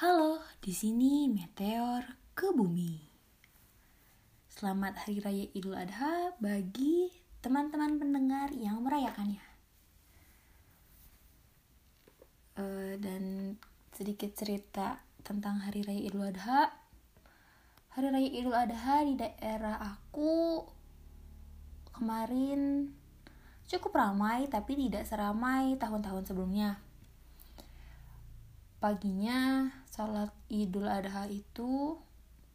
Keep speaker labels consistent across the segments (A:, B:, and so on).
A: Halo, di sini meteor ke bumi. Selamat Hari Raya Idul Adha bagi teman-teman pendengar yang merayakannya. Uh, dan sedikit cerita tentang Hari Raya Idul Adha. Hari Raya Idul Adha di daerah aku kemarin cukup ramai tapi tidak seramai tahun-tahun sebelumnya paginya salat idul adha itu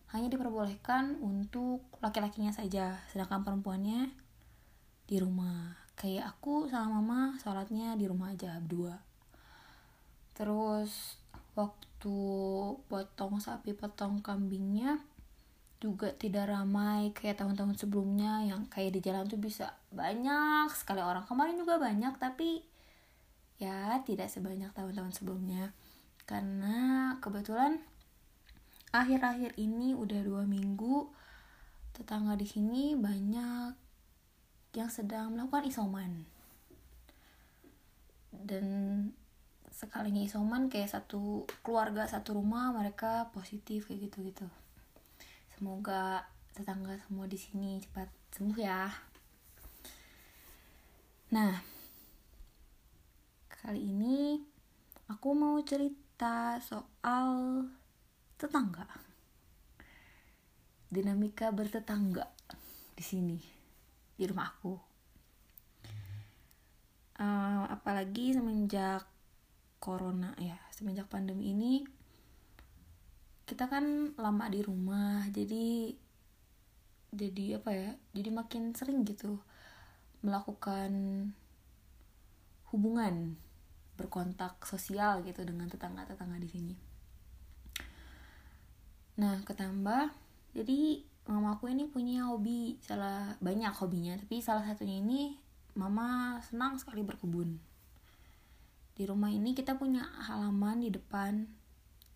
A: hanya diperbolehkan untuk laki-lakinya saja sedangkan perempuannya di rumah. Kayak aku sama mama salatnya di rumah aja berdua. Terus waktu potong sapi potong kambingnya juga tidak ramai kayak tahun-tahun sebelumnya yang kayak di jalan tuh bisa banyak sekali orang. Kemarin juga banyak tapi ya tidak sebanyak tahun-tahun sebelumnya karena kebetulan akhir-akhir ini udah dua minggu tetangga di sini banyak yang sedang melakukan isoman. Dan sekalinya isoman kayak satu keluarga satu rumah mereka positif kayak gitu gitu semoga tetangga semua di sini cepat sembuh ya. Nah kali ini aku mau cerita cerita soal tetangga. Dinamika bertetangga di sini di rumah aku. Uh, apalagi semenjak corona ya, semenjak pandemi ini kita kan lama di rumah, jadi jadi apa ya? Jadi makin sering gitu melakukan hubungan berkontak sosial gitu dengan tetangga-tetangga di sini. Nah, ketambah jadi mama aku ini punya hobi salah banyak hobinya, tapi salah satunya ini mama senang sekali berkebun. Di rumah ini kita punya halaman di depan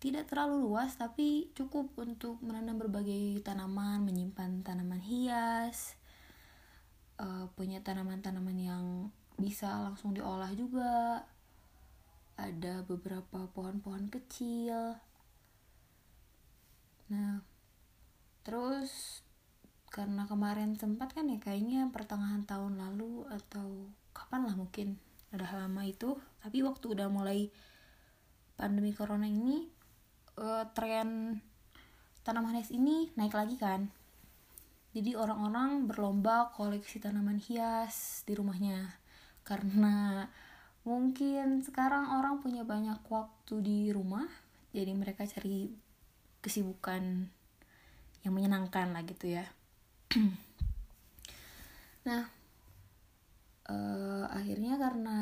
A: tidak terlalu luas tapi cukup untuk menanam berbagai tanaman, menyimpan tanaman hias, uh, punya tanaman-tanaman yang bisa langsung diolah juga ada beberapa pohon-pohon kecil. Nah terus karena kemarin sempat kan ya kayaknya pertengahan tahun lalu atau kapan lah mungkin ada lama itu. Tapi waktu udah mulai pandemi corona ini uh, tren tanaman hias ini naik lagi kan. Jadi orang-orang berlomba koleksi tanaman hias di rumahnya. Karena mungkin sekarang orang punya banyak waktu di rumah jadi mereka cari kesibukan yang menyenangkan lah gitu ya. Nah uh, akhirnya karena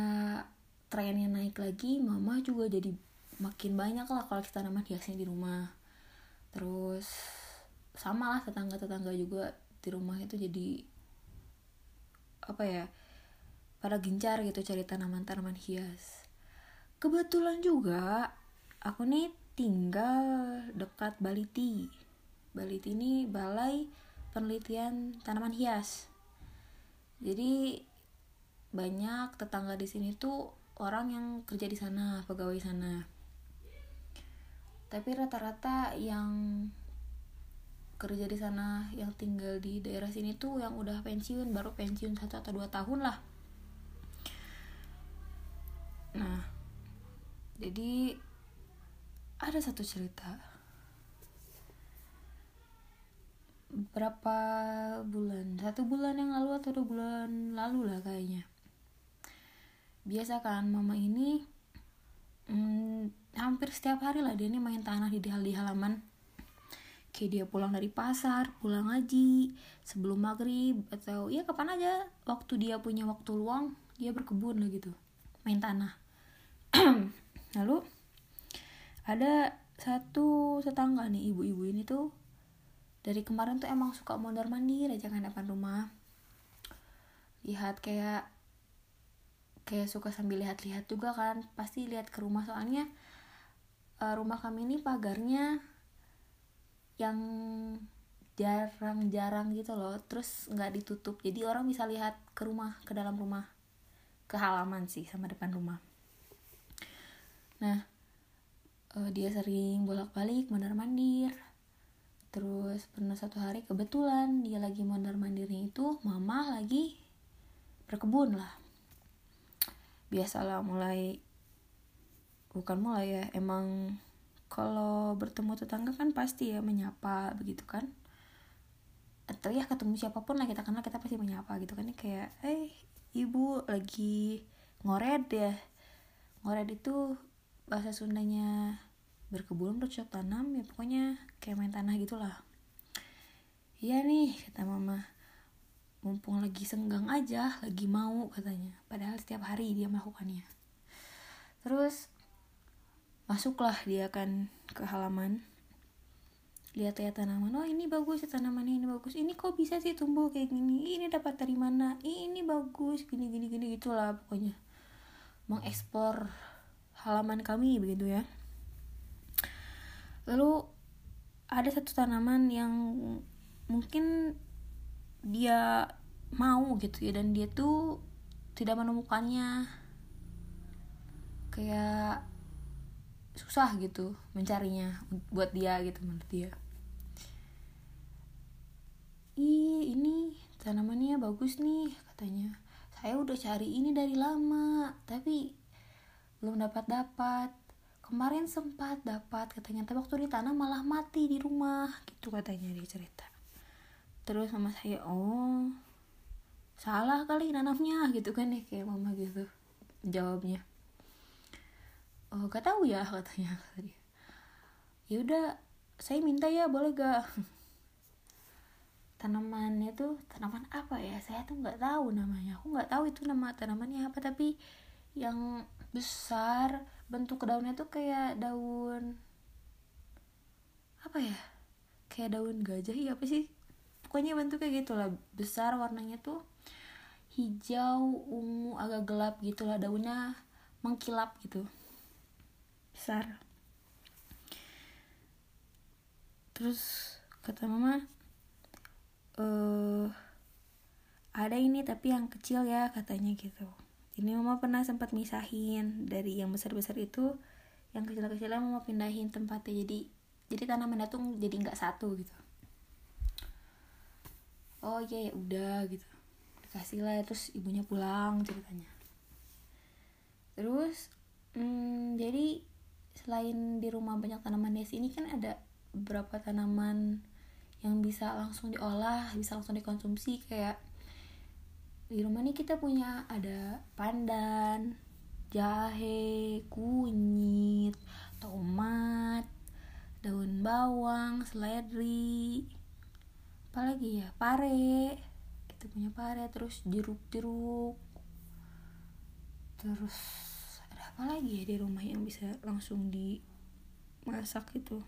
A: trennya naik lagi mama juga jadi makin banyak lah koleksi tanaman hiasnya di rumah. Terus sama lah tetangga-tetangga juga di rumah itu jadi apa ya pada gencar gitu cari tanaman-tanaman hias. Kebetulan juga aku nih tinggal dekat Baliti. Baliti ini balai penelitian tanaman hias. Jadi banyak tetangga di sini tuh orang yang kerja di sana, pegawai sana. Tapi rata-rata yang kerja di sana yang tinggal di daerah sini tuh yang udah pensiun baru pensiun satu atau dua tahun lah nah jadi ada satu cerita. Berapa bulan? Satu bulan yang lalu atau dua bulan lalu lah kayaknya. Biasa kan mama ini hmm, hampir setiap hari lah dia ini main tanah di, di halaman. Kayak dia pulang dari pasar pulang ngaji sebelum maghrib atau ya kapan aja waktu dia punya waktu luang dia berkebun lah gitu main tanah lalu ada satu tetangga nih ibu-ibu ini tuh dari kemarin tuh emang suka mondar mandir aja kan depan rumah. Lihat kayak kayak suka sambil lihat-lihat juga kan pasti lihat ke rumah. Soalnya uh, rumah kami ini pagarnya yang jarang-jarang gitu loh terus nggak ditutup. Jadi orang bisa lihat ke rumah ke dalam rumah. Ke halaman sih sama depan rumah nah uh, dia sering bolak-balik mondar mandir terus pernah satu hari kebetulan dia lagi mondar mandirnya itu mama lagi berkebun lah. Biasalah mulai bukan mulai ya emang kalau bertemu tetangga kan pasti ya menyapa begitu kan. Atau ya ketemu siapa pun lah kita kenal kita pasti menyapa gitu kan. Kayak eh ibu lagi ngored ya ngored itu bahasa Sundanya berkebun bercocok tanam ya pokoknya kayak main tanah gitulah. Iya nih kata mama. Mumpung lagi senggang aja lagi mau katanya. Padahal setiap hari dia melakukannya. Terus masuklah dia kan ke halaman. Lihat-lihat tanaman. Oh ini bagus ya tanaman ini bagus. Ini kok bisa sih tumbuh kayak gini? Ini dapat dari mana? Ini bagus gini gini gini gitulah pokoknya. Mengeksplor halaman kami begitu ya. Lalu ada satu tanaman yang mungkin dia mau gitu ya dan dia tuh tidak menemukannya. Kayak susah gitu mencarinya buat dia gitu menurut dia. Ih ini tanamannya bagus nih katanya. Saya udah cari ini dari lama tapi belum dapat dapat kemarin sempat dapat katanya. Tapi waktu ditanam malah mati di rumah gitu katanya dia cerita. Terus sama saya oh salah kali nanamnya gitu kan ya kayak mama gitu jawabnya. Oh gak tahu ya katanya. Ya udah saya minta ya boleh gak tanamannya tuh tanaman apa ya? Saya tuh nggak tahu namanya. Aku nggak tahu itu nama tanamannya apa tapi yang besar bentuk daunnya tuh kayak daun apa ya? Kayak daun gajah ya apa sih? Pokoknya bentuknya gitu lah besar warnanya tuh hijau ungu agak gelap gitu lah daunnya mengkilap gitu. Besar. Terus kata mama eh ada ini tapi yang kecil ya katanya gitu ini mama pernah sempat misahin dari yang besar-besar itu yang kecil-kecilnya mama pindahin tempatnya. Jadi jadi tanamannya tuh jadi nggak satu gitu. Oh iya ya udah gitu. Dikasih lah terus ibunya pulang ceritanya. Terus hmm, jadi selain di rumah banyak tanaman des ini kan ada beberapa tanaman yang bisa langsung diolah bisa langsung dikonsumsi kayak di rumah nih kita punya ada pandan jahe kunyit tomat daun bawang seledri apalagi ya pare. Kita punya pare terus jeruk-jeruk. Terus ada apa lagi ya di rumah yang bisa langsung dimasak itu?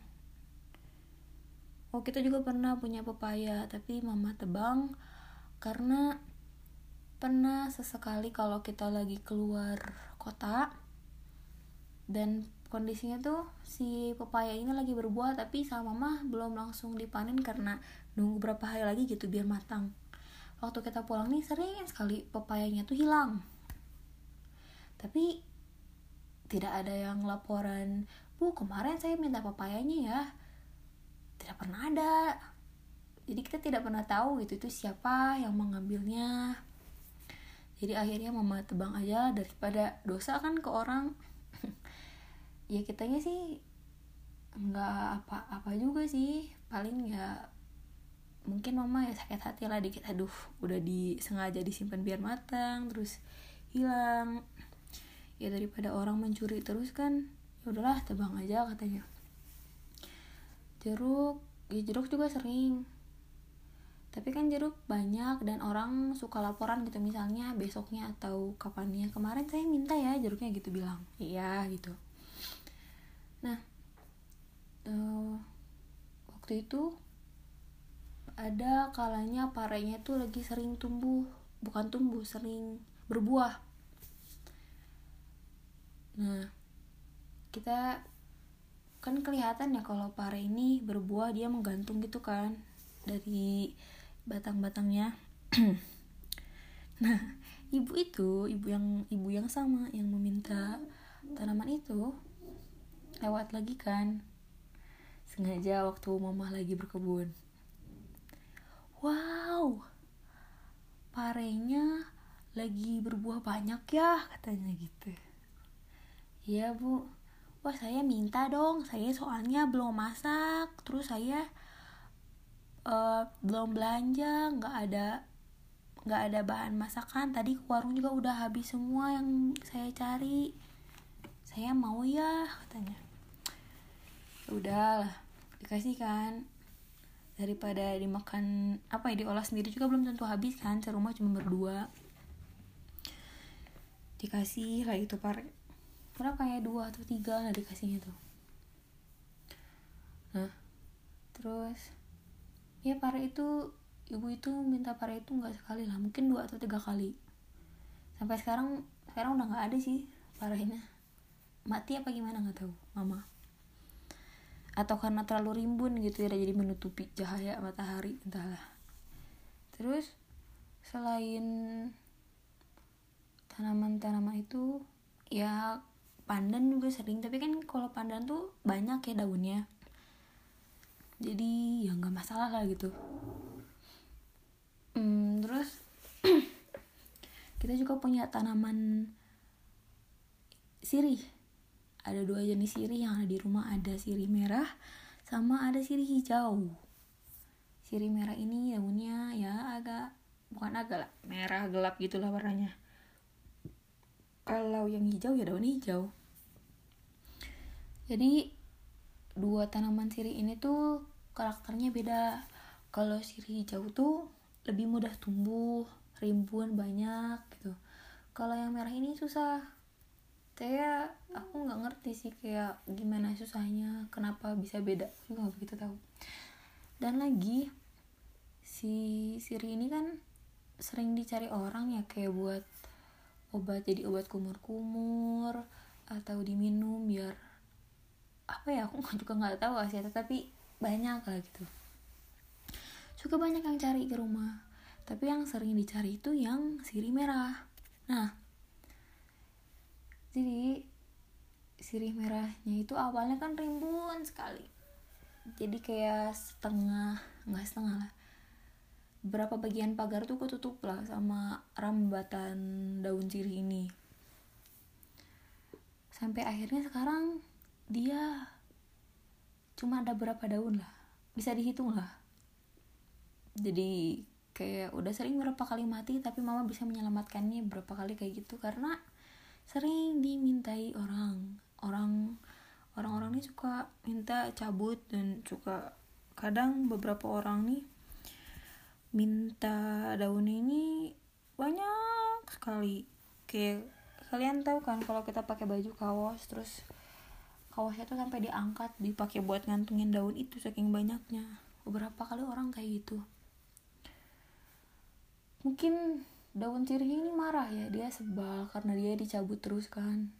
A: Oh kita juga pernah punya pepaya tapi mama tebang karena pernah sesekali kalau kita lagi keluar kota dan kondisinya tuh si pepaya ini lagi berbuah tapi sama mama belum langsung dipanen karena nunggu berapa hari lagi gitu biar matang. Waktu kita pulang nih sering sekali pepayanya tuh hilang. Tapi tidak ada yang laporan bu kemarin saya minta pepayanya ya. Tidak pernah ada. Jadi kita tidak pernah tahu gitu itu siapa yang mengambilnya jadi akhirnya mama tebang aja daripada dosa kan ke orang. Ya kitanya sih nggak apa-apa juga sih. Paling ya mungkin mama ya sakit hati lah dikit. Aduh udah disengaja disimpan biar matang terus hilang. Ya daripada orang mencuri terus kan ya udahlah tebang aja katanya. Jeruk ya jeruk juga sering tapi kan jeruk banyak dan orang suka laporan gitu misalnya besoknya atau kapannya. Kemarin saya minta ya jeruknya gitu bilang iya gitu. Nah uh, waktu itu ada kalanya parenya tuh lagi sering tumbuh bukan tumbuh sering berbuah. Nah kita kan kelihatan ya kalau pare ini berbuah dia menggantung gitu kan dari batang-batangnya. Nah ibu itu ibu yang ibu yang sama yang meminta tanaman itu lewat lagi kan. Sengaja waktu mama lagi berkebun. Wow parenya lagi berbuah banyak ya katanya gitu. Iya bu. Wah saya minta dong. Saya soalnya belum masak. Terus saya uh, belum belanja nggak ada nggak ada bahan masakan. Tadi warung juga udah habis semua yang saya cari. Saya mau ya katanya. Ya udah dikasih kan. Daripada dimakan apa ya diolah sendiri juga belum tentu habis kan serumah cuma berdua. Dikasih lah itu par berapa kayak dua atau tiga lah dikasihnya tuh. Nah terus ya pare itu ibu itu minta pare itu nggak sekali lah mungkin dua atau tiga kali. Sampai sekarang sekarang udah nggak ada sih parenya. Mati apa gimana nggak tahu mama. Atau karena terlalu rimbun gitu ya jadi menutupi cahaya matahari entahlah. Terus selain tanaman-tanaman itu ya pandan juga sering. Tapi kan kalau pandan tuh banyak ya daunnya jadi ya nggak masalah lah gitu. Hmm, terus kita juga punya tanaman sirih. Ada dua jenis sirih yang ada di rumah ada sirih merah sama ada sirih hijau. Sirih merah ini daunnya ya agak bukan agak lah merah gelap gitulah warnanya. Kalau yang hijau ya daun hijau. Jadi dua tanaman sirih ini tuh karakternya beda. Kalau sirih hijau tuh lebih mudah tumbuh rimbun banyak gitu. Kalau yang merah ini susah. Saya aku nggak ngerti sih kayak gimana susahnya kenapa bisa beda. Aku juga nggak begitu tahu. Dan lagi si siri ini kan sering dicari orang ya kayak buat obat jadi obat kumur-kumur atau diminum biar apa ya aku juga nggak tahu sih tapi banyak lah gitu. Suka banyak yang cari ke rumah. Tapi yang sering dicari itu yang siri merah. Nah jadi sirih merahnya itu awalnya kan rimbun sekali. Jadi kayak setengah nggak setengah lah. Berapa bagian pagar tuh ketutup lah sama rambatan daun sirih ini. Sampai akhirnya sekarang dia cuma ada berapa daun lah. Bisa dihitung lah. Jadi kayak udah sering berapa kali mati tapi mama bisa menyelamatkannya berapa kali kayak gitu. Karena sering dimintai orang. Orang orang-orang ini suka minta cabut dan suka kadang beberapa orang nih minta daun ini banyak sekali. Kayak kalian tahu kan kalau kita pakai baju kaos terus kaosnya tuh sampai diangkat dipakai buat ngantungin daun itu saking banyaknya. Beberapa kali orang kayak gitu. Mungkin daun sirih ini marah ya dia sebal karena dia dicabut terus kan.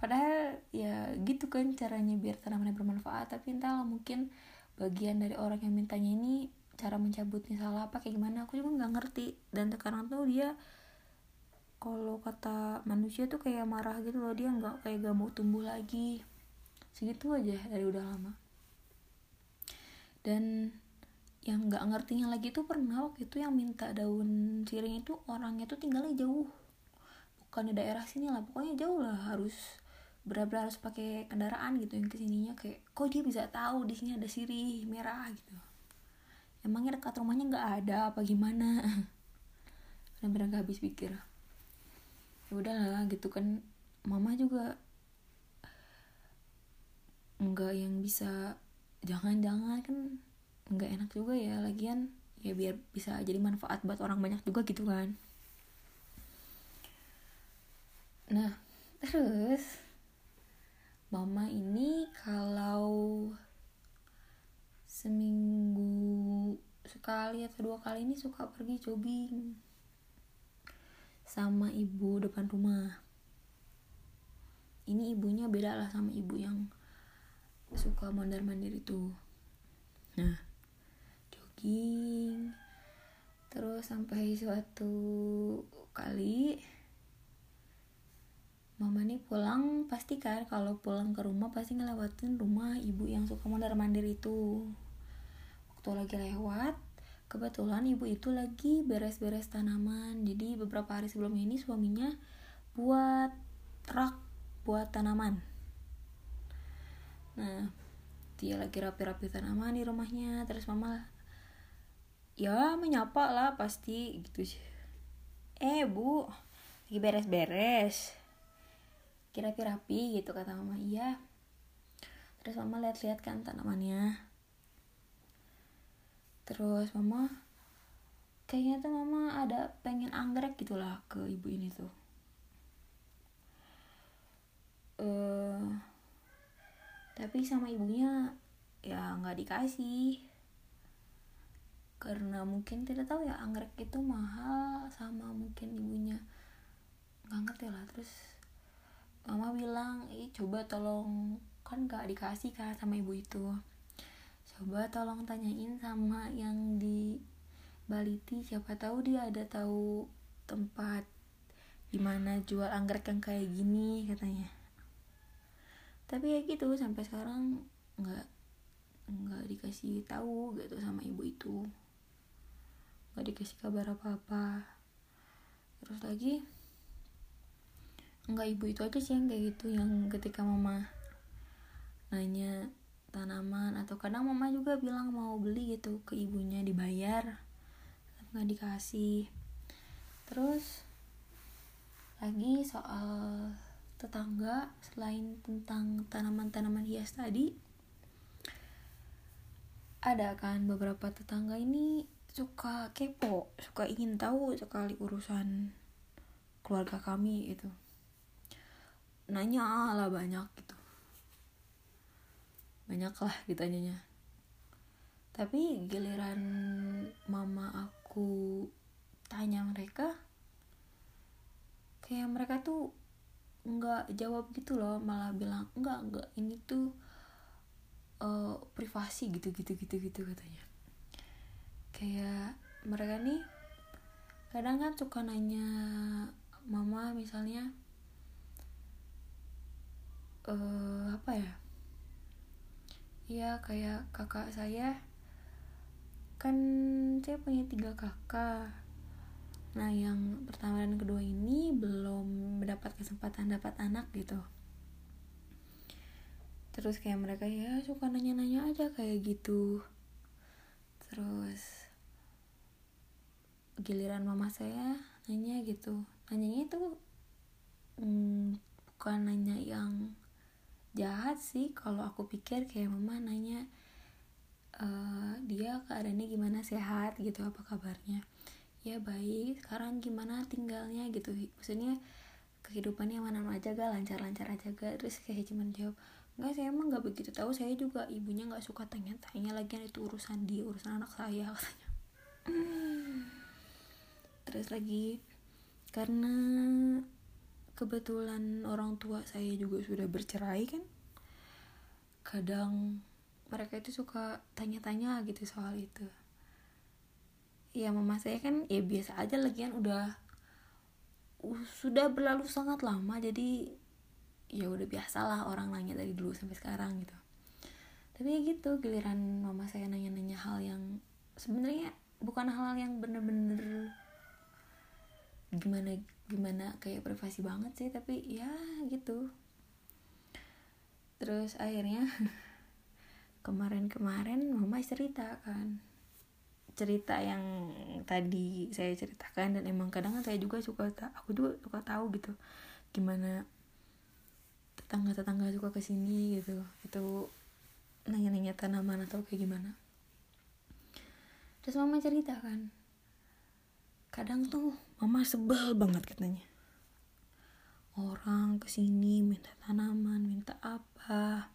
A: Padahal ya gitu kan caranya biar tanamannya bermanfaat tapi entahlah mungkin bagian dari orang yang mintanya ini cara mencabutnya salah apa kayak gimana aku juga nggak ngerti. Dan sekarang tuh dia kalau kata manusia tuh kayak marah gitu loh dia nggak kayak gak mau tumbuh lagi segitu aja dari udah lama. Dan yang nggak ngertinya lagi tuh pernah waktu itu yang minta daun sirih itu orangnya tuh tinggalnya jauh. Bukan di daerah sini lah pokoknya jauh lah. Harus benar-benar harus pakai kendaraan gitu yang ke sininya. Kayak kok dia bisa tahu di sini ada sirih merah? gitu. Emangnya dekat rumahnya nggak ada? Apa gimana? Benar-benar gak habis pikir. Ya udahlah gitu kan. Mama juga nggak yang bisa jangan-jangan kan nggak enak juga ya lagian ya biar bisa jadi manfaat buat orang banyak juga gitu kan. Nah terus mama ini kalau seminggu sekali atau dua kali ini suka pergi jogging sama ibu depan rumah. Ini ibunya beda lah sama ibu yang suka mondar mandir itu. Nah jogging terus sampai suatu kali mama nih pulang pasti kan kalau pulang ke rumah pasti ngelewatin rumah ibu yang suka mondar mandir itu. Waktu lagi lewat kebetulan ibu itu lagi beres-beres tanaman. Jadi beberapa hari sebelum ini suaminya buat rak buat tanaman nah dia lagi rapi-rapi tanaman di rumahnya terus mama ya menyapa lah pasti gitu. Eh bu lagi beres-beres. Kira rapi gitu kata mama. Iya. Terus mama lihat-lihat kan tanamannya terus mama kayaknya tuh mama ada pengen anggrek gitulah ke ibu ini tuh. Uh, tapi sama ibunya ya nggak dikasih. Karena mungkin tidak tahu ya anggrek itu mahal sama mungkin ibunya. Nggak ngerti lah terus mama bilang ih coba tolong kan gak dikasih kan sama ibu itu. Coba tolong tanyain sama yang di Baliti siapa tahu dia ada tahu tempat gimana jual anggrek yang kayak gini katanya tapi ya gitu sampai sekarang nggak nggak dikasih tahu gitu sama ibu itu. Nggak dikasih kabar apa apa terus lagi enggak ibu itu aja sih yang kayak gitu yang ketika mama nanya tanaman atau kadang mama juga bilang mau beli gitu ke ibunya dibayar nggak dikasih. Terus lagi soal tetangga selain tentang tanaman-tanaman hias tadi ada kan beberapa tetangga ini suka kepo suka ingin tahu sekali urusan keluarga kami itu nanya lah banyak gitu. Banyak lah ditanyanya tapi giliran mama aku tanya mereka kayak mereka tuh nggak jawab gitu loh malah bilang enggak enggak ini tuh uh, privasi gitu gitu gitu gitu katanya. Kayak mereka nih kadang kan suka nanya mama misalnya uh, apa ya? Iya kayak kakak saya kan saya punya tiga kakak nah yang pertama dan kedua ini belum mendapat kesempatan dapat anak gitu. Terus kayak mereka ya suka nanya-nanya aja kayak gitu. Terus giliran mama saya nanya gitu. Nanyanya itu hmm, bukan nanya yang jahat sih. Kalau aku pikir kayak mama nanya e, dia keadaannya gimana? Sehat? gitu apa kabarnya ya baik. Sekarang gimana tinggalnya gitu? Maksudnya kehidupannya mana aja gak lancar-lancar aja gak terus kayak cuman jawab enggak saya emang nggak begitu tahu. Saya juga ibunya nggak suka tanya-tanya lagi itu urusan dia urusan anak saya katanya. Terus lagi karena kebetulan orang tua saya juga sudah bercerai kan kadang mereka itu suka tanya-tanya gitu soal itu ya mama saya kan ya biasa aja lagi kan udah uh, sudah berlalu sangat lama jadi ya udah biasalah orang nanya dari dulu sampai sekarang gitu. Tapi ya gitu giliran mama saya nanya-nanya hal yang sebenarnya bukan hal, -hal yang bener-bener gimana gimana kayak privasi banget sih tapi ya gitu. Terus akhirnya kemarin-kemarin mama cerita kan cerita yang tadi saya ceritakan dan emang kadang kan saya juga suka aku juga suka tahu gitu gimana tetangga-tetangga suka ke sini gitu itu nanya-nanya tanaman atau kayak gimana. Terus mama cerita kan kadang tuh mama sebel banget katanya. Orang ke sini minta tanaman minta apa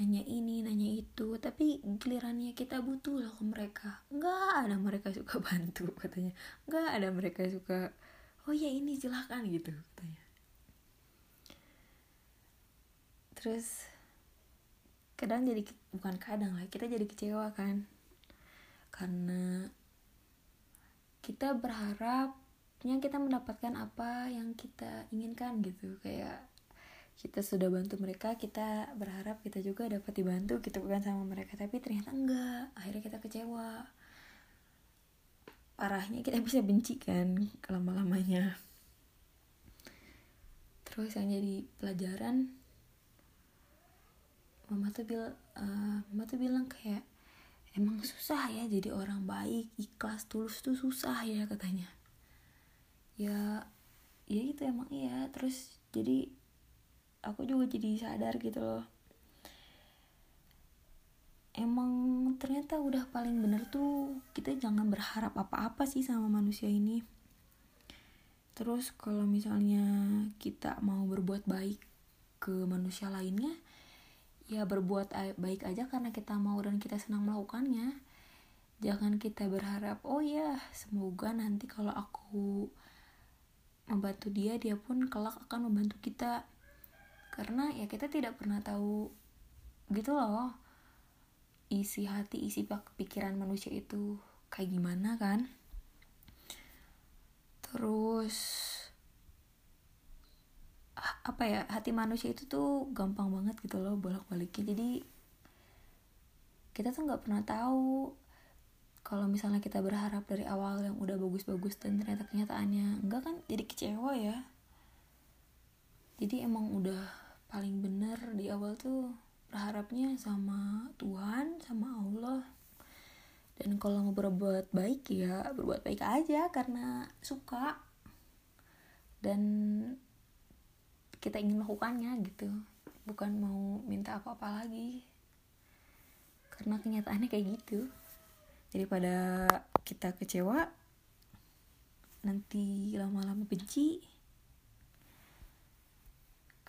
A: nanya ini nanya itu. Tapi gilirannya kita butuh loh ke mereka. Nggak ada mereka suka bantu katanya. Nggak ada mereka suka oh ya ini silahkan gitu katanya. Terus kadang jadi bukan kadang lah kita jadi kecewa kan. Karena kita berharap berharapnya kita mendapatkan apa yang kita inginkan gitu. Kayak kita sudah bantu mereka kita berharap kita juga dapat dibantu gitu bukan sama mereka. Tapi ternyata enggak. Akhirnya kita kecewa. Parahnya kita bisa benci kan lama lamanya terus yang jadi pelajaran mama tuh bilang uh, mama tuh bilang kayak emang susah ya jadi orang baik ikhlas tulus tuh susah ya katanya. Ya ya itu emang iya. Terus jadi aku juga jadi sadar gitu loh. Emang ternyata udah paling bener tuh kita jangan berharap apa-apa sih sama manusia ini. Terus kalau misalnya kita mau berbuat baik ke manusia lainnya ya berbuat baik aja karena kita mau dan kita senang melakukannya. Jangan kita berharap oh ya semoga nanti kalau aku membantu dia dia pun kelak akan membantu kita karena ya kita tidak pernah tahu gitu loh isi hati isi pikiran manusia itu kayak gimana kan. Terus apa ya hati manusia itu tuh gampang banget gitu loh bolak baliknya jadi kita tuh nggak pernah tahu kalau misalnya kita berharap dari awal yang udah bagus-bagus dan ternyata kenyataannya enggak kan jadi kecewa ya. Jadi emang udah paling bener di awal tuh berharapnya sama Tuhan sama Allah. Dan kalau mau berbuat baik ya berbuat baik aja karena suka. Dan kita ingin melakukannya gitu. Bukan mau minta apa-apa lagi. Karena kenyataannya kayak gitu. Daripada kita kecewa nanti lama-lama benci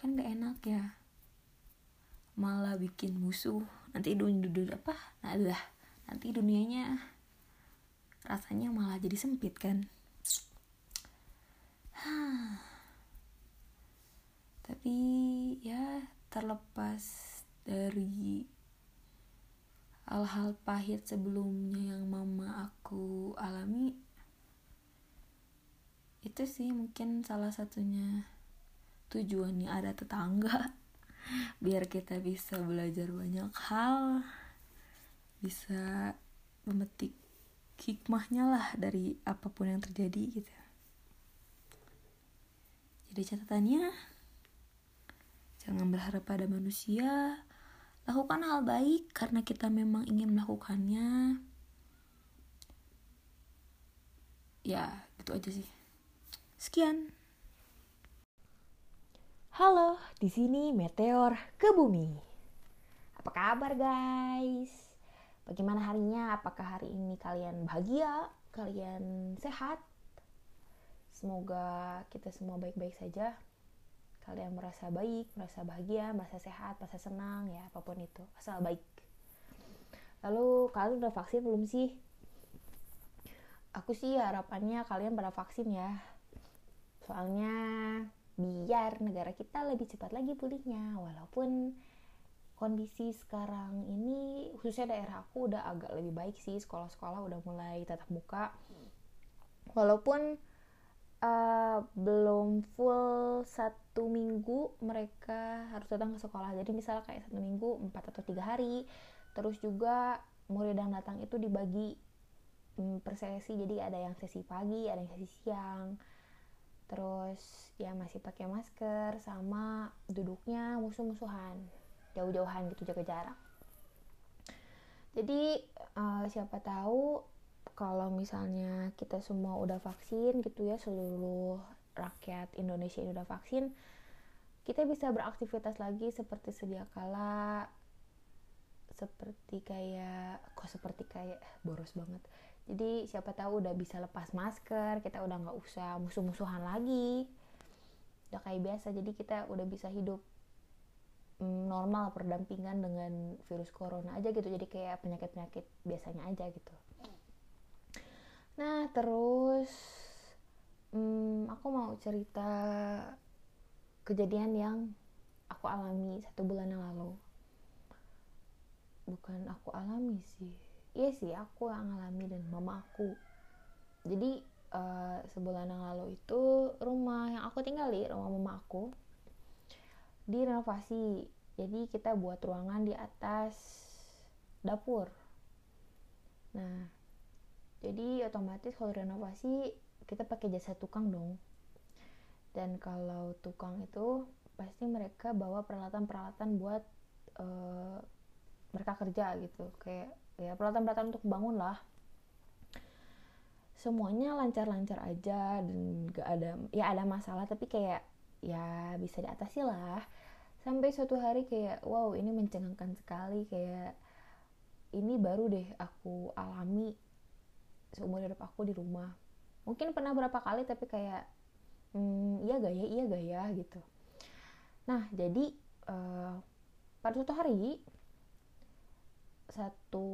A: kan gak enak ya. Malah bikin musuh. Nanti dunia dunia apa? Nah lah nanti dunianya rasanya malah jadi sempit kan. Tapi ya terlepas dari hal-hal pahit sebelumnya yang mama aku alami itu sih mungkin salah satunya tujuannya ada tetangga. Biar kita bisa belajar banyak hal bisa memetik hikmahnya lah dari apa pun yang terjadi gitu. Jadi catatannya jangan berharap pada manusia. Lakukan hal baik karena kita memang ingin melakukannya. Ya gitu aja sih. Sekian
B: Halo, di sini Meteor ke bumi. Apa kabar guys? Bagaimana harinya? Apakah hari ini kalian bahagia? Kalian sehat? Semoga kita semua baik-baik saja. Kalian merasa baik, merasa bahagia, merasa sehat, merasa senang, ya apa pun itu, asal baik. Lalu kalian udah vaksin belum sih? Aku sih harapannya kalian pada vaksin ya. Soalnya biar negara kita lebih cepat lagi pulihnya. Walaupun kondisi sekarang ini khususnya daerah aku udah agak lebih baik sih. Sekolah-sekolah udah mulai tatap muka. Walaupun uh, belum full satu minggu mereka harus datang ke sekolah. Jadi misalnya kayak satu minggu empat atau tiga hari. Terus juga murid yang datang itu dibagi um, per sesi. Jadi ada yang sesi pagi ada yang sesi siang terus ya masih pakai masker sama duduknya musuh-musuhan jauh-jauhan gitu jaga jarak. Jadi uh, siapa tahu kalau misalnya kita semua udah vaksin gitu ya seluruh rakyat Indonesia ini udah vaksin kita bisa beraktivitas lagi seperti sedia kala seperti kayak kok seperti kayak boros banget jadi siapa tahu udah bisa lepas masker kita udah nggak usah musuh-musuhan lagi. Udah kayak biasa jadi kita udah bisa hidup mm, normal perdampingan dengan virus corona aja gitu. Jadi kayak penyakit-penyakit biasanya aja gitu. Nah terus hmm, aku mau cerita kejadian yang aku alami satu bulan yang lalu. Bukan aku alami sih iya sih aku yang ngalami dan mama aku. Jadi uh, sebulan yang lalu itu rumah yang aku tinggali rumah mama aku direnovasi. Jadi kita buat ruangan di atas dapur. Nah jadi otomatis kalau renovasi kita pakai jasa tukang dong. Dan kalau tukang itu pasti mereka bawa peralatan-peralatan buat uh, mereka kerja gitu. Kayak ya peralatan-peralatan untuk bangun lah. Semuanya lancar-lancar aja dan gak ada ya ada masalah tapi kayak ya bisa diatasi lah. Sampai suatu hari kayak wow ini mencengangkan sekali. Kayak ini baru deh aku alami seumur hidup aku di rumah. Mungkin pernah berapa kali tapi kayak hmm, iya gak ya iya gak ya gitu. Nah jadi uh, pada suatu hari satu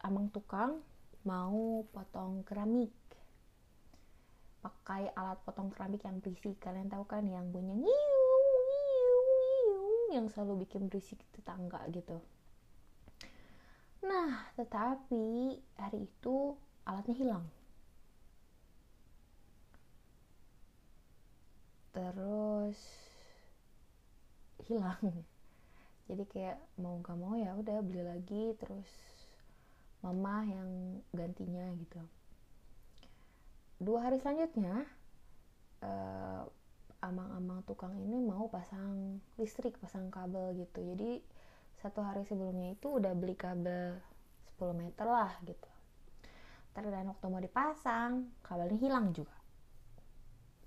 B: amang tukang mau potong keramik. Pakai alat potong keramik yang berisik. Kalian tahu kan yang bunyi ngiu yang selalu bikin berisik tetangga gitu. Nah tetapi hari itu alatnya hilang. Terus hilang jadi kayak mau gak mau ya udah beli lagi terus mama yang gantinya gitu. Dua hari selanjutnya uh, amang-amang tukang ini mau pasang listrik pasang kabel gitu. Jadi satu hari sebelumnya itu udah beli kabel 10 meter lah gitu. Terus dan waktu mau dipasang kabelnya hilang juga.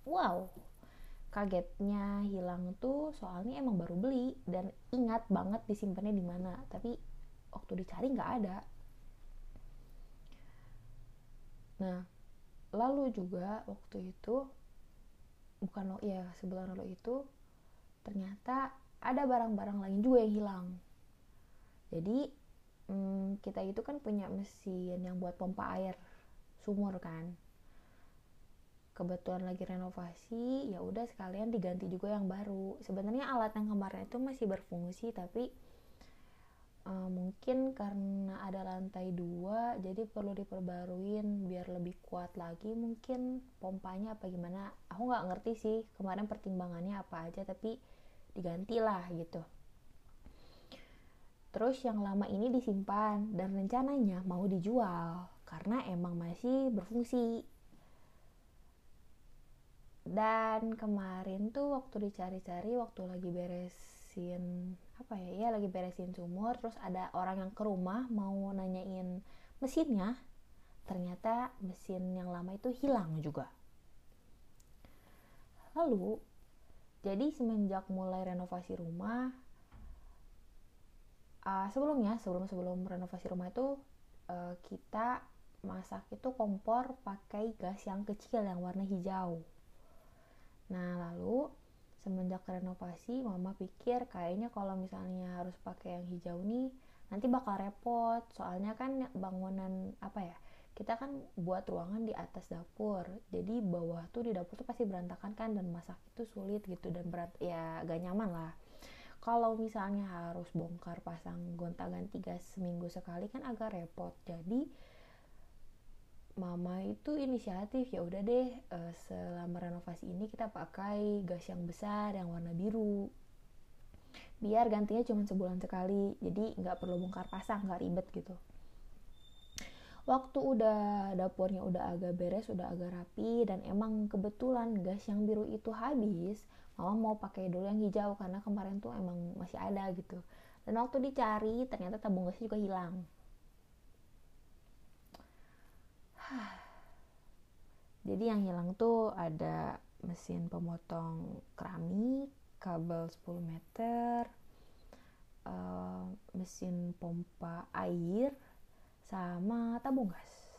B: Wow kagetnya hilang tuh soalnya emang baru beli dan ingat banget disimpannya di mana tapi waktu dicari nggak ada. Nah lalu juga waktu itu bukan lo ya sebulan lalu itu ternyata ada barang-barang lain juga yang hilang. Jadi hmm, kita itu kan punya mesin yang buat pompa air sumur kan kebetulan lagi renovasi ya udah sekalian diganti juga yang baru. Sebenarnya alat yang kemarin itu masih berfungsi tapi uh, mungkin karena ada lantai dua jadi perlu diperbaruin biar lebih kuat lagi mungkin pompanya apa gimana. Aku nggak ngerti sih kemarin pertimbangannya apa aja tapi digantilah gitu. Terus yang lama ini disimpan dan rencananya mau dijual karena emang masih berfungsi dan kemarin tuh waktu dicari-cari waktu lagi beresin apa ya ya lagi beresin sumur terus ada orang yang ke rumah mau nanyain mesinnya. Ternyata mesin yang lama itu hilang juga. Lalu jadi semenjak mulai renovasi rumah uh, sebelumnya sebelum sebelum renovasi rumah itu uh, kita masak itu kompor pakai gas yang kecil yang warna hijau nah lalu semenjak renovasi mama pikir kayaknya kalau misalnya harus pakai yang hijau nih nanti bakal repot. Soalnya kan bangunan apa ya kita kan buat ruangan di atas dapur. Jadi bawah tuh di dapur tuh pasti berantakan kan dan masak itu sulit gitu dan berat ya gak nyaman lah. Kalau misalnya harus bongkar pasang gonta ganti gas seminggu sekali kan agak repot. Jadi mama itu inisiatif ya udah deh uh, selama renovasi ini kita pakai gas yang besar yang warna biru. Biar gantinya cuma sebulan sekali jadi nggak perlu bongkar pasang nggak ribet gitu. Waktu udah dapurnya udah agak beres udah agak rapi dan emang kebetulan gas yang biru itu habis mama mau pakai dulu yang hijau karena kemarin tuh emang masih ada gitu. Dan waktu dicari ternyata tabung gasnya juga hilang jadi yang hilang tuh ada mesin pemotong keramik kabel 10 meter uh, mesin pompa air sama tabung gas.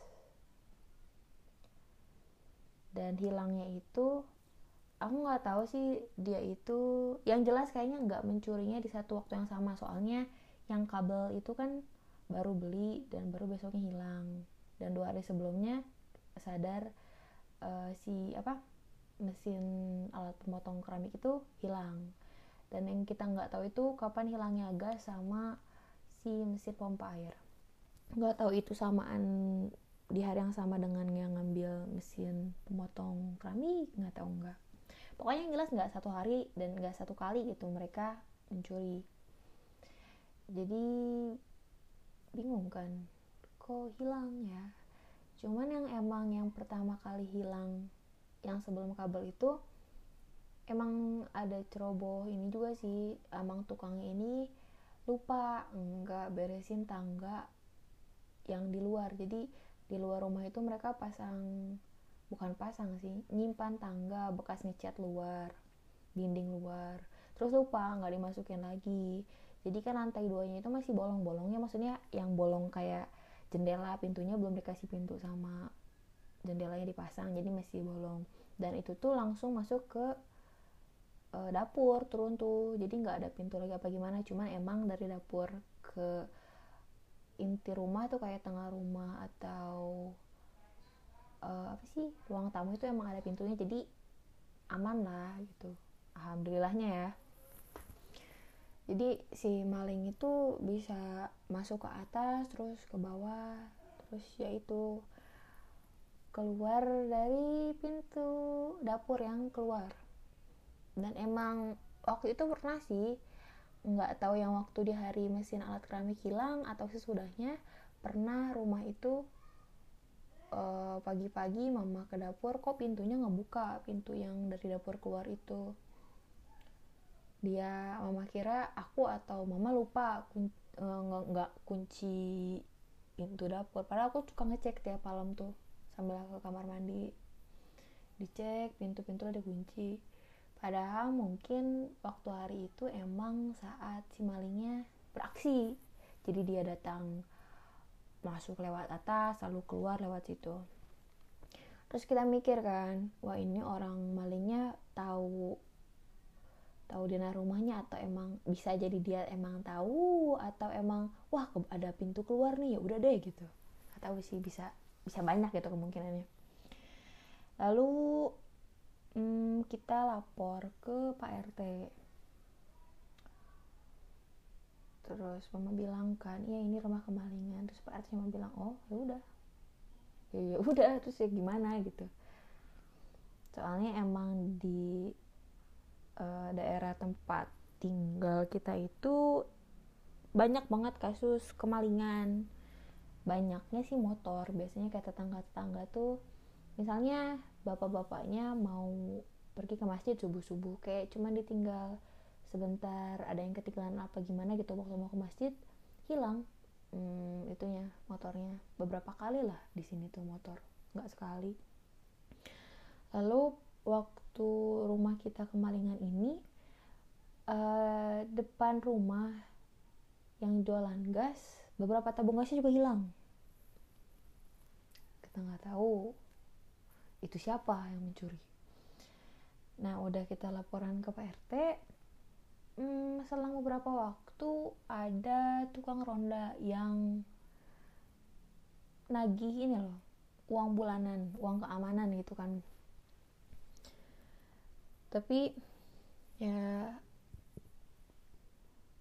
B: Dan hilangnya itu aku nggak tahu sih dia itu yang jelas kayaknya nggak mencurinya di satu waktu yang sama. Soalnya yang kabel itu kan baru beli dan baru besoknya hilang dan dua hari sebelumnya sadar uh, si apa mesin alat pemotong keramik itu hilang. Dan yang kita nggak tahu itu kapan hilangnya gas sama si mesin pompa air. Nggak tahu itu samaan di hari yang sama dengan yang ngambil mesin pemotong keramik nggak tahu nggak. Pokoknya yang jelas nggak satu hari dan nggak satu kali gitu mereka mencuri. Jadi bingung kan kok hilang ya. Cuman yang emang yang pertama kali hilang yang sebelum kabel itu emang ada ceroboh ini juga sih emang tukangnya ini lupa nggak beresin tangga yang di luar. Jadi di luar rumah itu mereka pasang bukan pasang sih nyimpan tangga bekas ngecat luar dinding luar. Terus lupa nggak dimasukin lagi. Jadi kan lantai duanya itu masih bolong-bolongnya maksudnya yang bolong kayak jendela pintunya belum dikasih pintu sama jendelanya dipasang jadi masih bolong. Dan itu tuh langsung masuk ke uh, dapur turun tuh. Jadi nggak ada pintu lagi apa gimana cuman emang dari dapur ke inti rumah tuh kayak tengah rumah atau uh, apa sih ruang tamu itu emang ada pintunya jadi aman lah gitu. Alhamdulillahnya ya jadi si maling itu bisa masuk ke atas terus ke bawah terus ya itu keluar dari pintu dapur yang keluar. Dan emang waktu itu pernah sih nggak tahu yang waktu di hari mesin alat keramik hilang atau sesudahnya pernah rumah itu eh, pagi-pagi mama ke dapur kok pintunya ngebuka? Pintu yang dari dapur keluar itu dia mama kira aku atau mama lupa kun, uh, nggak kunci pintu dapur padahal aku suka ngecek tiap malam tuh sambil ke kamar mandi dicek pintu-pintu ada kunci Padahal mungkin waktu hari itu emang saat si malingnya beraksi. Jadi dia datang masuk lewat atas lalu keluar lewat situ. Terus kita mikir kan, wah ini orang malingnya tahu tahu dina rumahnya atau emang bisa jadi dia emang tahu atau emang wah ada pintu keluar nih ya udah deh gitu. Gak tahu sih bisa bisa banyak gitu kemungkinannya. Lalu hmm, kita lapor ke Pak RT terus mama bilang kan iya ini rumah kemalingan. Terus Pak RT cuma bilang oh ya udah. Ya ya udah. Terus ya gimana gitu. Soalnya emang di uh, daerah tempat tinggal kita itu banyak banget kasus kemalingan. Banyaknya sih motor. Biasanya kayak tetangga-tetangga tuh misalnya bapak-bapaknya mau pergi ke masjid subuh-subuh kayak cuman ditinggal sebentar ada yang ketinggalan apa gimana gitu waktu mau ke masjid hilang hmm, itunya motornya. Beberapa kali lah di sini tuh motor nggak sekali. Lalu waktu rumah kita kemalingan ini uh, depan rumah yang jualan gas beberapa tabung gasnya juga hilang. Kita nggak tahu itu siapa yang mencuri. Nah udah kita laporan ke Pak RT hmm, selang beberapa waktu ada tukang ronda yang nagih ini loh uang bulanan uang keamanan gitu kan tapi ya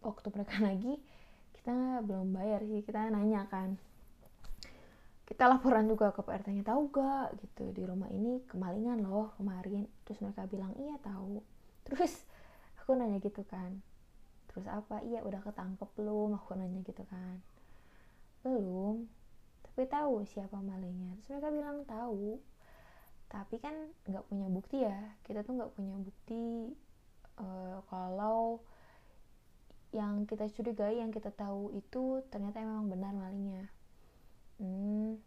B: waktu mereka nagih kita belum bayar sih. Kita nanya kan. Kita laporan juga ke Pak RT-nya tahu gak gitu. Di rumah ini kemalingan loh kemarin. Terus mereka bilang iya tahu. Terus aku nanya gitu kan. Terus apa? Iya udah ketangkep belum? Aku nanya gitu kan. Belum tapi tahu siapa malingnya. Terus mereka bilang tahu tapi kan nggak punya bukti ya. Kita tuh nggak punya bukti uh, kalau yang kita curigai yang kita tahu itu ternyata memang benar malingnya. Hmm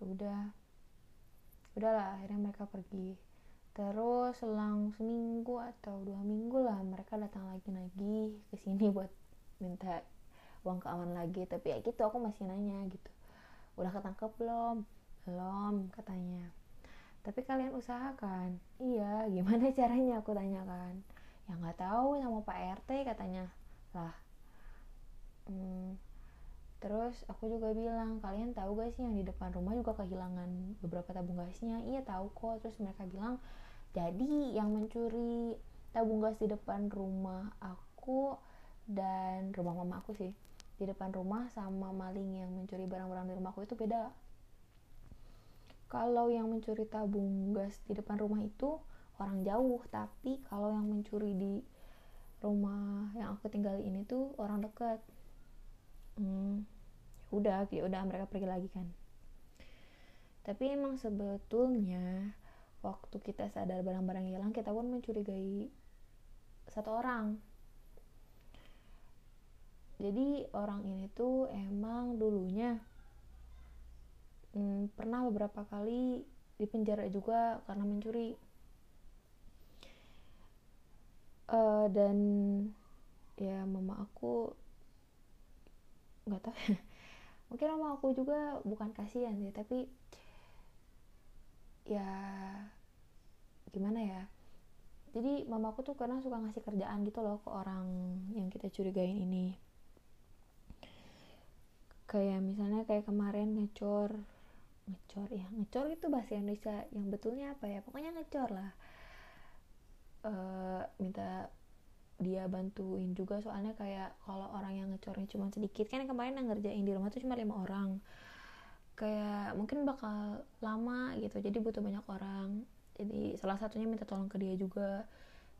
B: ya udah. Udahlah akhirnya mereka pergi. Terus selang seminggu atau dua minggu lah mereka datang lagi lagi ke sini buat minta uang keamanan lagi. Tapi ya gitu aku masih nanya gitu. Udah ketangkep belum? Belum katanya tapi kalian usahakan. Iya gimana caranya? Aku tanyakan. Ya nggak tahu sama pak rt katanya. Lah hmm, terus aku juga bilang kalian tahu gak sih yang di depan rumah juga kehilangan beberapa tabung gasnya? Iya tahu kok. Terus mereka bilang jadi yang mencuri tabung gas di depan rumah aku dan rumah mama aku sih di depan rumah sama maling yang mencuri barang-barang di rumahku itu beda kalau yang mencuri tabung gas di depan rumah itu orang jauh. Tapi kalau yang mencuri di rumah yang aku tinggal ini tuh orang dekat. Hmm, ya udah ya udah mereka pergi lagi kan. Tapi emang sebetulnya waktu kita sadar barang-barang hilang kita pun mencurigai satu orang. Jadi orang ini tuh emang dulunya hmm, pernah beberapa kali dipenjara juga karena mencuri. Uh, dan ya mama aku nggak tahu. Mungkin mama aku juga bukan kasihan sih tapi ya gimana ya? Jadi mama aku tuh karena suka ngasih kerjaan gitu loh ke orang yang kita curigain ini. Kayak misalnya kayak kemarin ngecor ngecor ya ngecor itu bahasa Indonesia yang betulnya apa ya? Pokoknya ngecor lah. Uh, minta dia bantuin juga soalnya kayak kalau orang yang ngecornya cuma sedikit kan yang kemarin yang ngerjain di rumah tuh cuma lima orang. Kayak mungkin bakal lama gitu jadi butuh banyak orang. Jadi salah satunya minta tolong ke dia juga.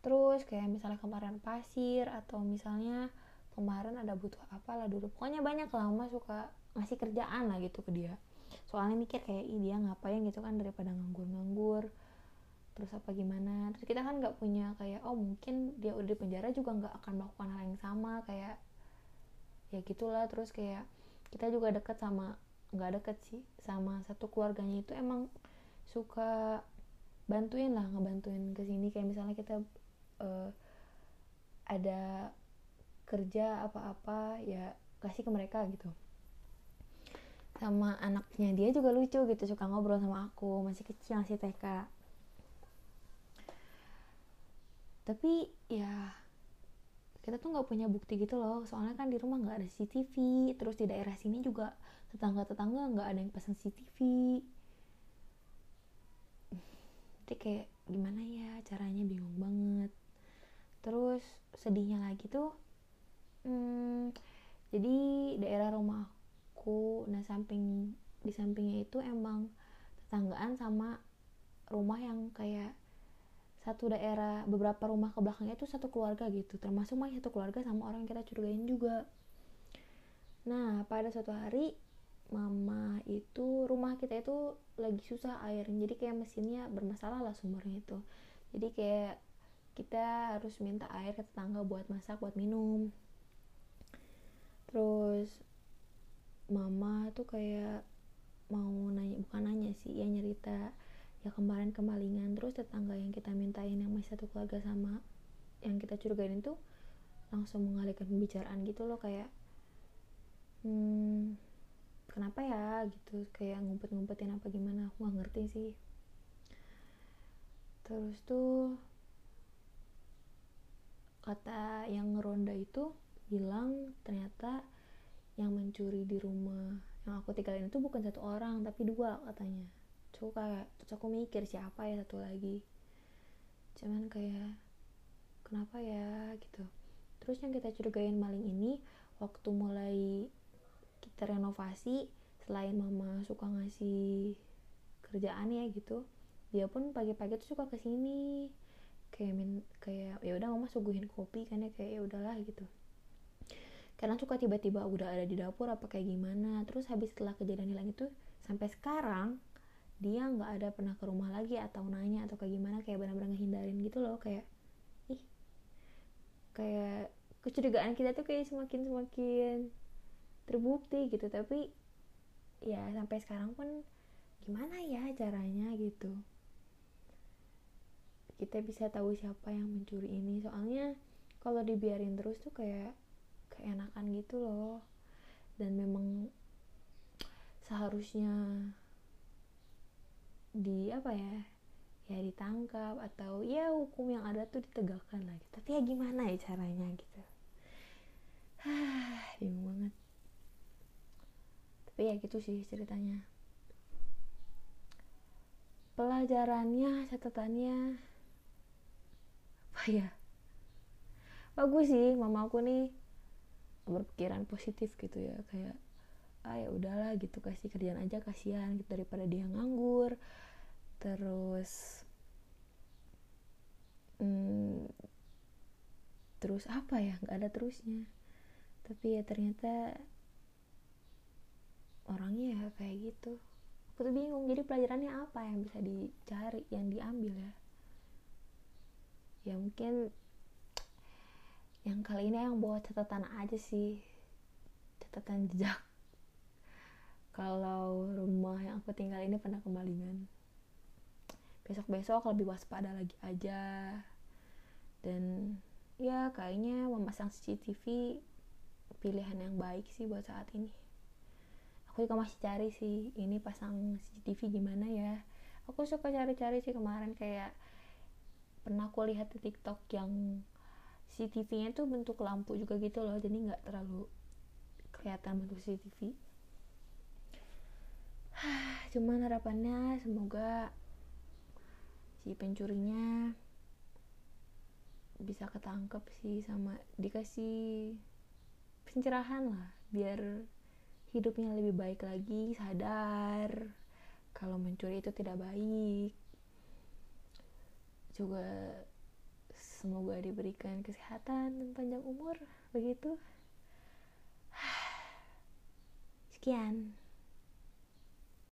B: Terus kayak misalnya kemarin pasir atau misalnya kemarin ada butuh apa lah dulu. Pokoknya banyak lama suka ngasih kerjaan lah gitu ke dia soalnya mikir kayak Ih, dia ngapain gitu kan daripada nganggur-nganggur terus apa gimana? Terus kita kan nggak punya kayak oh mungkin dia udah di penjara juga nggak akan melakukan hal yang sama kayak ya gitulah. Terus kayak kita juga deket sama nggak deket sih sama satu keluarganya itu emang suka bantuin lah ngebantuin ke sini. Kayak misalnya kita uh, ada kerja apa-apa ya kasih ke mereka gitu sama anaknya dia juga lucu gitu suka ngobrol sama aku masih kecil masih TK tapi ya kita tuh nggak punya bukti gitu loh. Soalnya kan di rumah nggak ada CCTV terus di daerah sini juga tetangga-tetangga nggak ada yang pesan CCTV jadi kayak gimana ya caranya? Bingung banget. Terus sedihnya lagi tuh hmm, jadi daerah rumahku nah samping di sampingnya itu emang tetanggaan sama rumah yang kayak satu daerah beberapa rumah ke belakangnya itu satu keluarga gitu. Termasuk mah satu keluarga sama orang yang kita curigain juga. Nah pada suatu hari mama itu rumah kita itu lagi susah air. Jadi kayak mesinnya bermasalah lah sumbernya itu. Jadi kayak kita harus minta air ke tetangga buat masak buat minum. Terus mama tuh kayak mau nanya bukan nanya sih ya nyerita ya kemarin kemalingan terus tetangga yang kita mintain yang masih satu keluarga sama yang kita curigain itu langsung mengalihkan pembicaraan gitu loh kayak hmm, kenapa ya? gitu kayak ngumpet-ngumpetin apa gimana aku nggak ngerti sih. Terus tuh kata yang ngeronda itu bilang ternyata yang mencuri di rumah yang aku tinggalin itu bukan satu orang tapi dua katanya. Terus aku kayak terus aku mikir siapa ya satu lagi. Cuman kayak kenapa ya gitu. Terus yang kita curigain maling ini waktu mulai kita renovasi selain mama suka ngasih kerjaan ya gitu dia pun pagi-pagi tuh suka ke sini kayak min kayak ya udah mama suguhin kopi kan ya kayak ya udahlah gitu karena suka tiba-tiba udah ada di dapur apa kayak gimana. Terus habis setelah kejadian hilang itu sampai sekarang dia nggak ada pernah ke rumah lagi atau nanya atau kayak gimana kayak benar-benar ngehindarin gitu loh kayak ih kayak kecurigaan kita tuh kayak semakin semakin terbukti gitu. Tapi ya sampai sekarang pun gimana ya caranya gitu. Kita bisa tahu siapa yang mencuri ini. Soalnya kalau dibiarin terus tuh kayak keenakan gitu loh. Dan memang seharusnya di apa ya ya ditangkap atau ya hukum yang ada tuh ditegakkan lagi tapi ya gimana ya caranya gitu. Bingung banget. Tapi ya gitu sih ceritanya. Pelajarannya catatannya apa ya? Bagus sih mama aku nih berpikiran positif gitu ya kayak ah ya udahlah gitu kasih kerjaan aja kasihan gitu daripada dia nganggur. Terus hmm, terus apa ya nggak ada terusnya. Tapi ya ternyata orangnya ya kayak gitu. Aku tuh bingung jadi pelajarannya apa yang bisa dicari yang diambil ya? Ya mungkin yang kali ini yang bawa catatan aja sih. Catatan jejak. Kalau rumah yang aku tinggal ini pernah kemalingan besok-besok lebih waspada lagi aja. Dan ya kayaknya memasang CCTV pilihan yang baik sih buat saat ini. Aku juga masih cari sih ini pasang CCTV gimana ya. Aku suka cari-cari sih kemarin kayak pernah aku lihat di TikTok yang CCTV-nya tuh bentuk lampu juga gitu loh jadi nggak terlalu kelihatan bentuk CCTV. Cuman harapannya semoga si pencurinya bisa ketangkep sih sama dikasih pencerahan lah biar hidupnya lebih baik lagi sadar kalau mencuri itu tidak baik. Juga semoga diberikan kesehatan dan panjang umur begitu. Sekian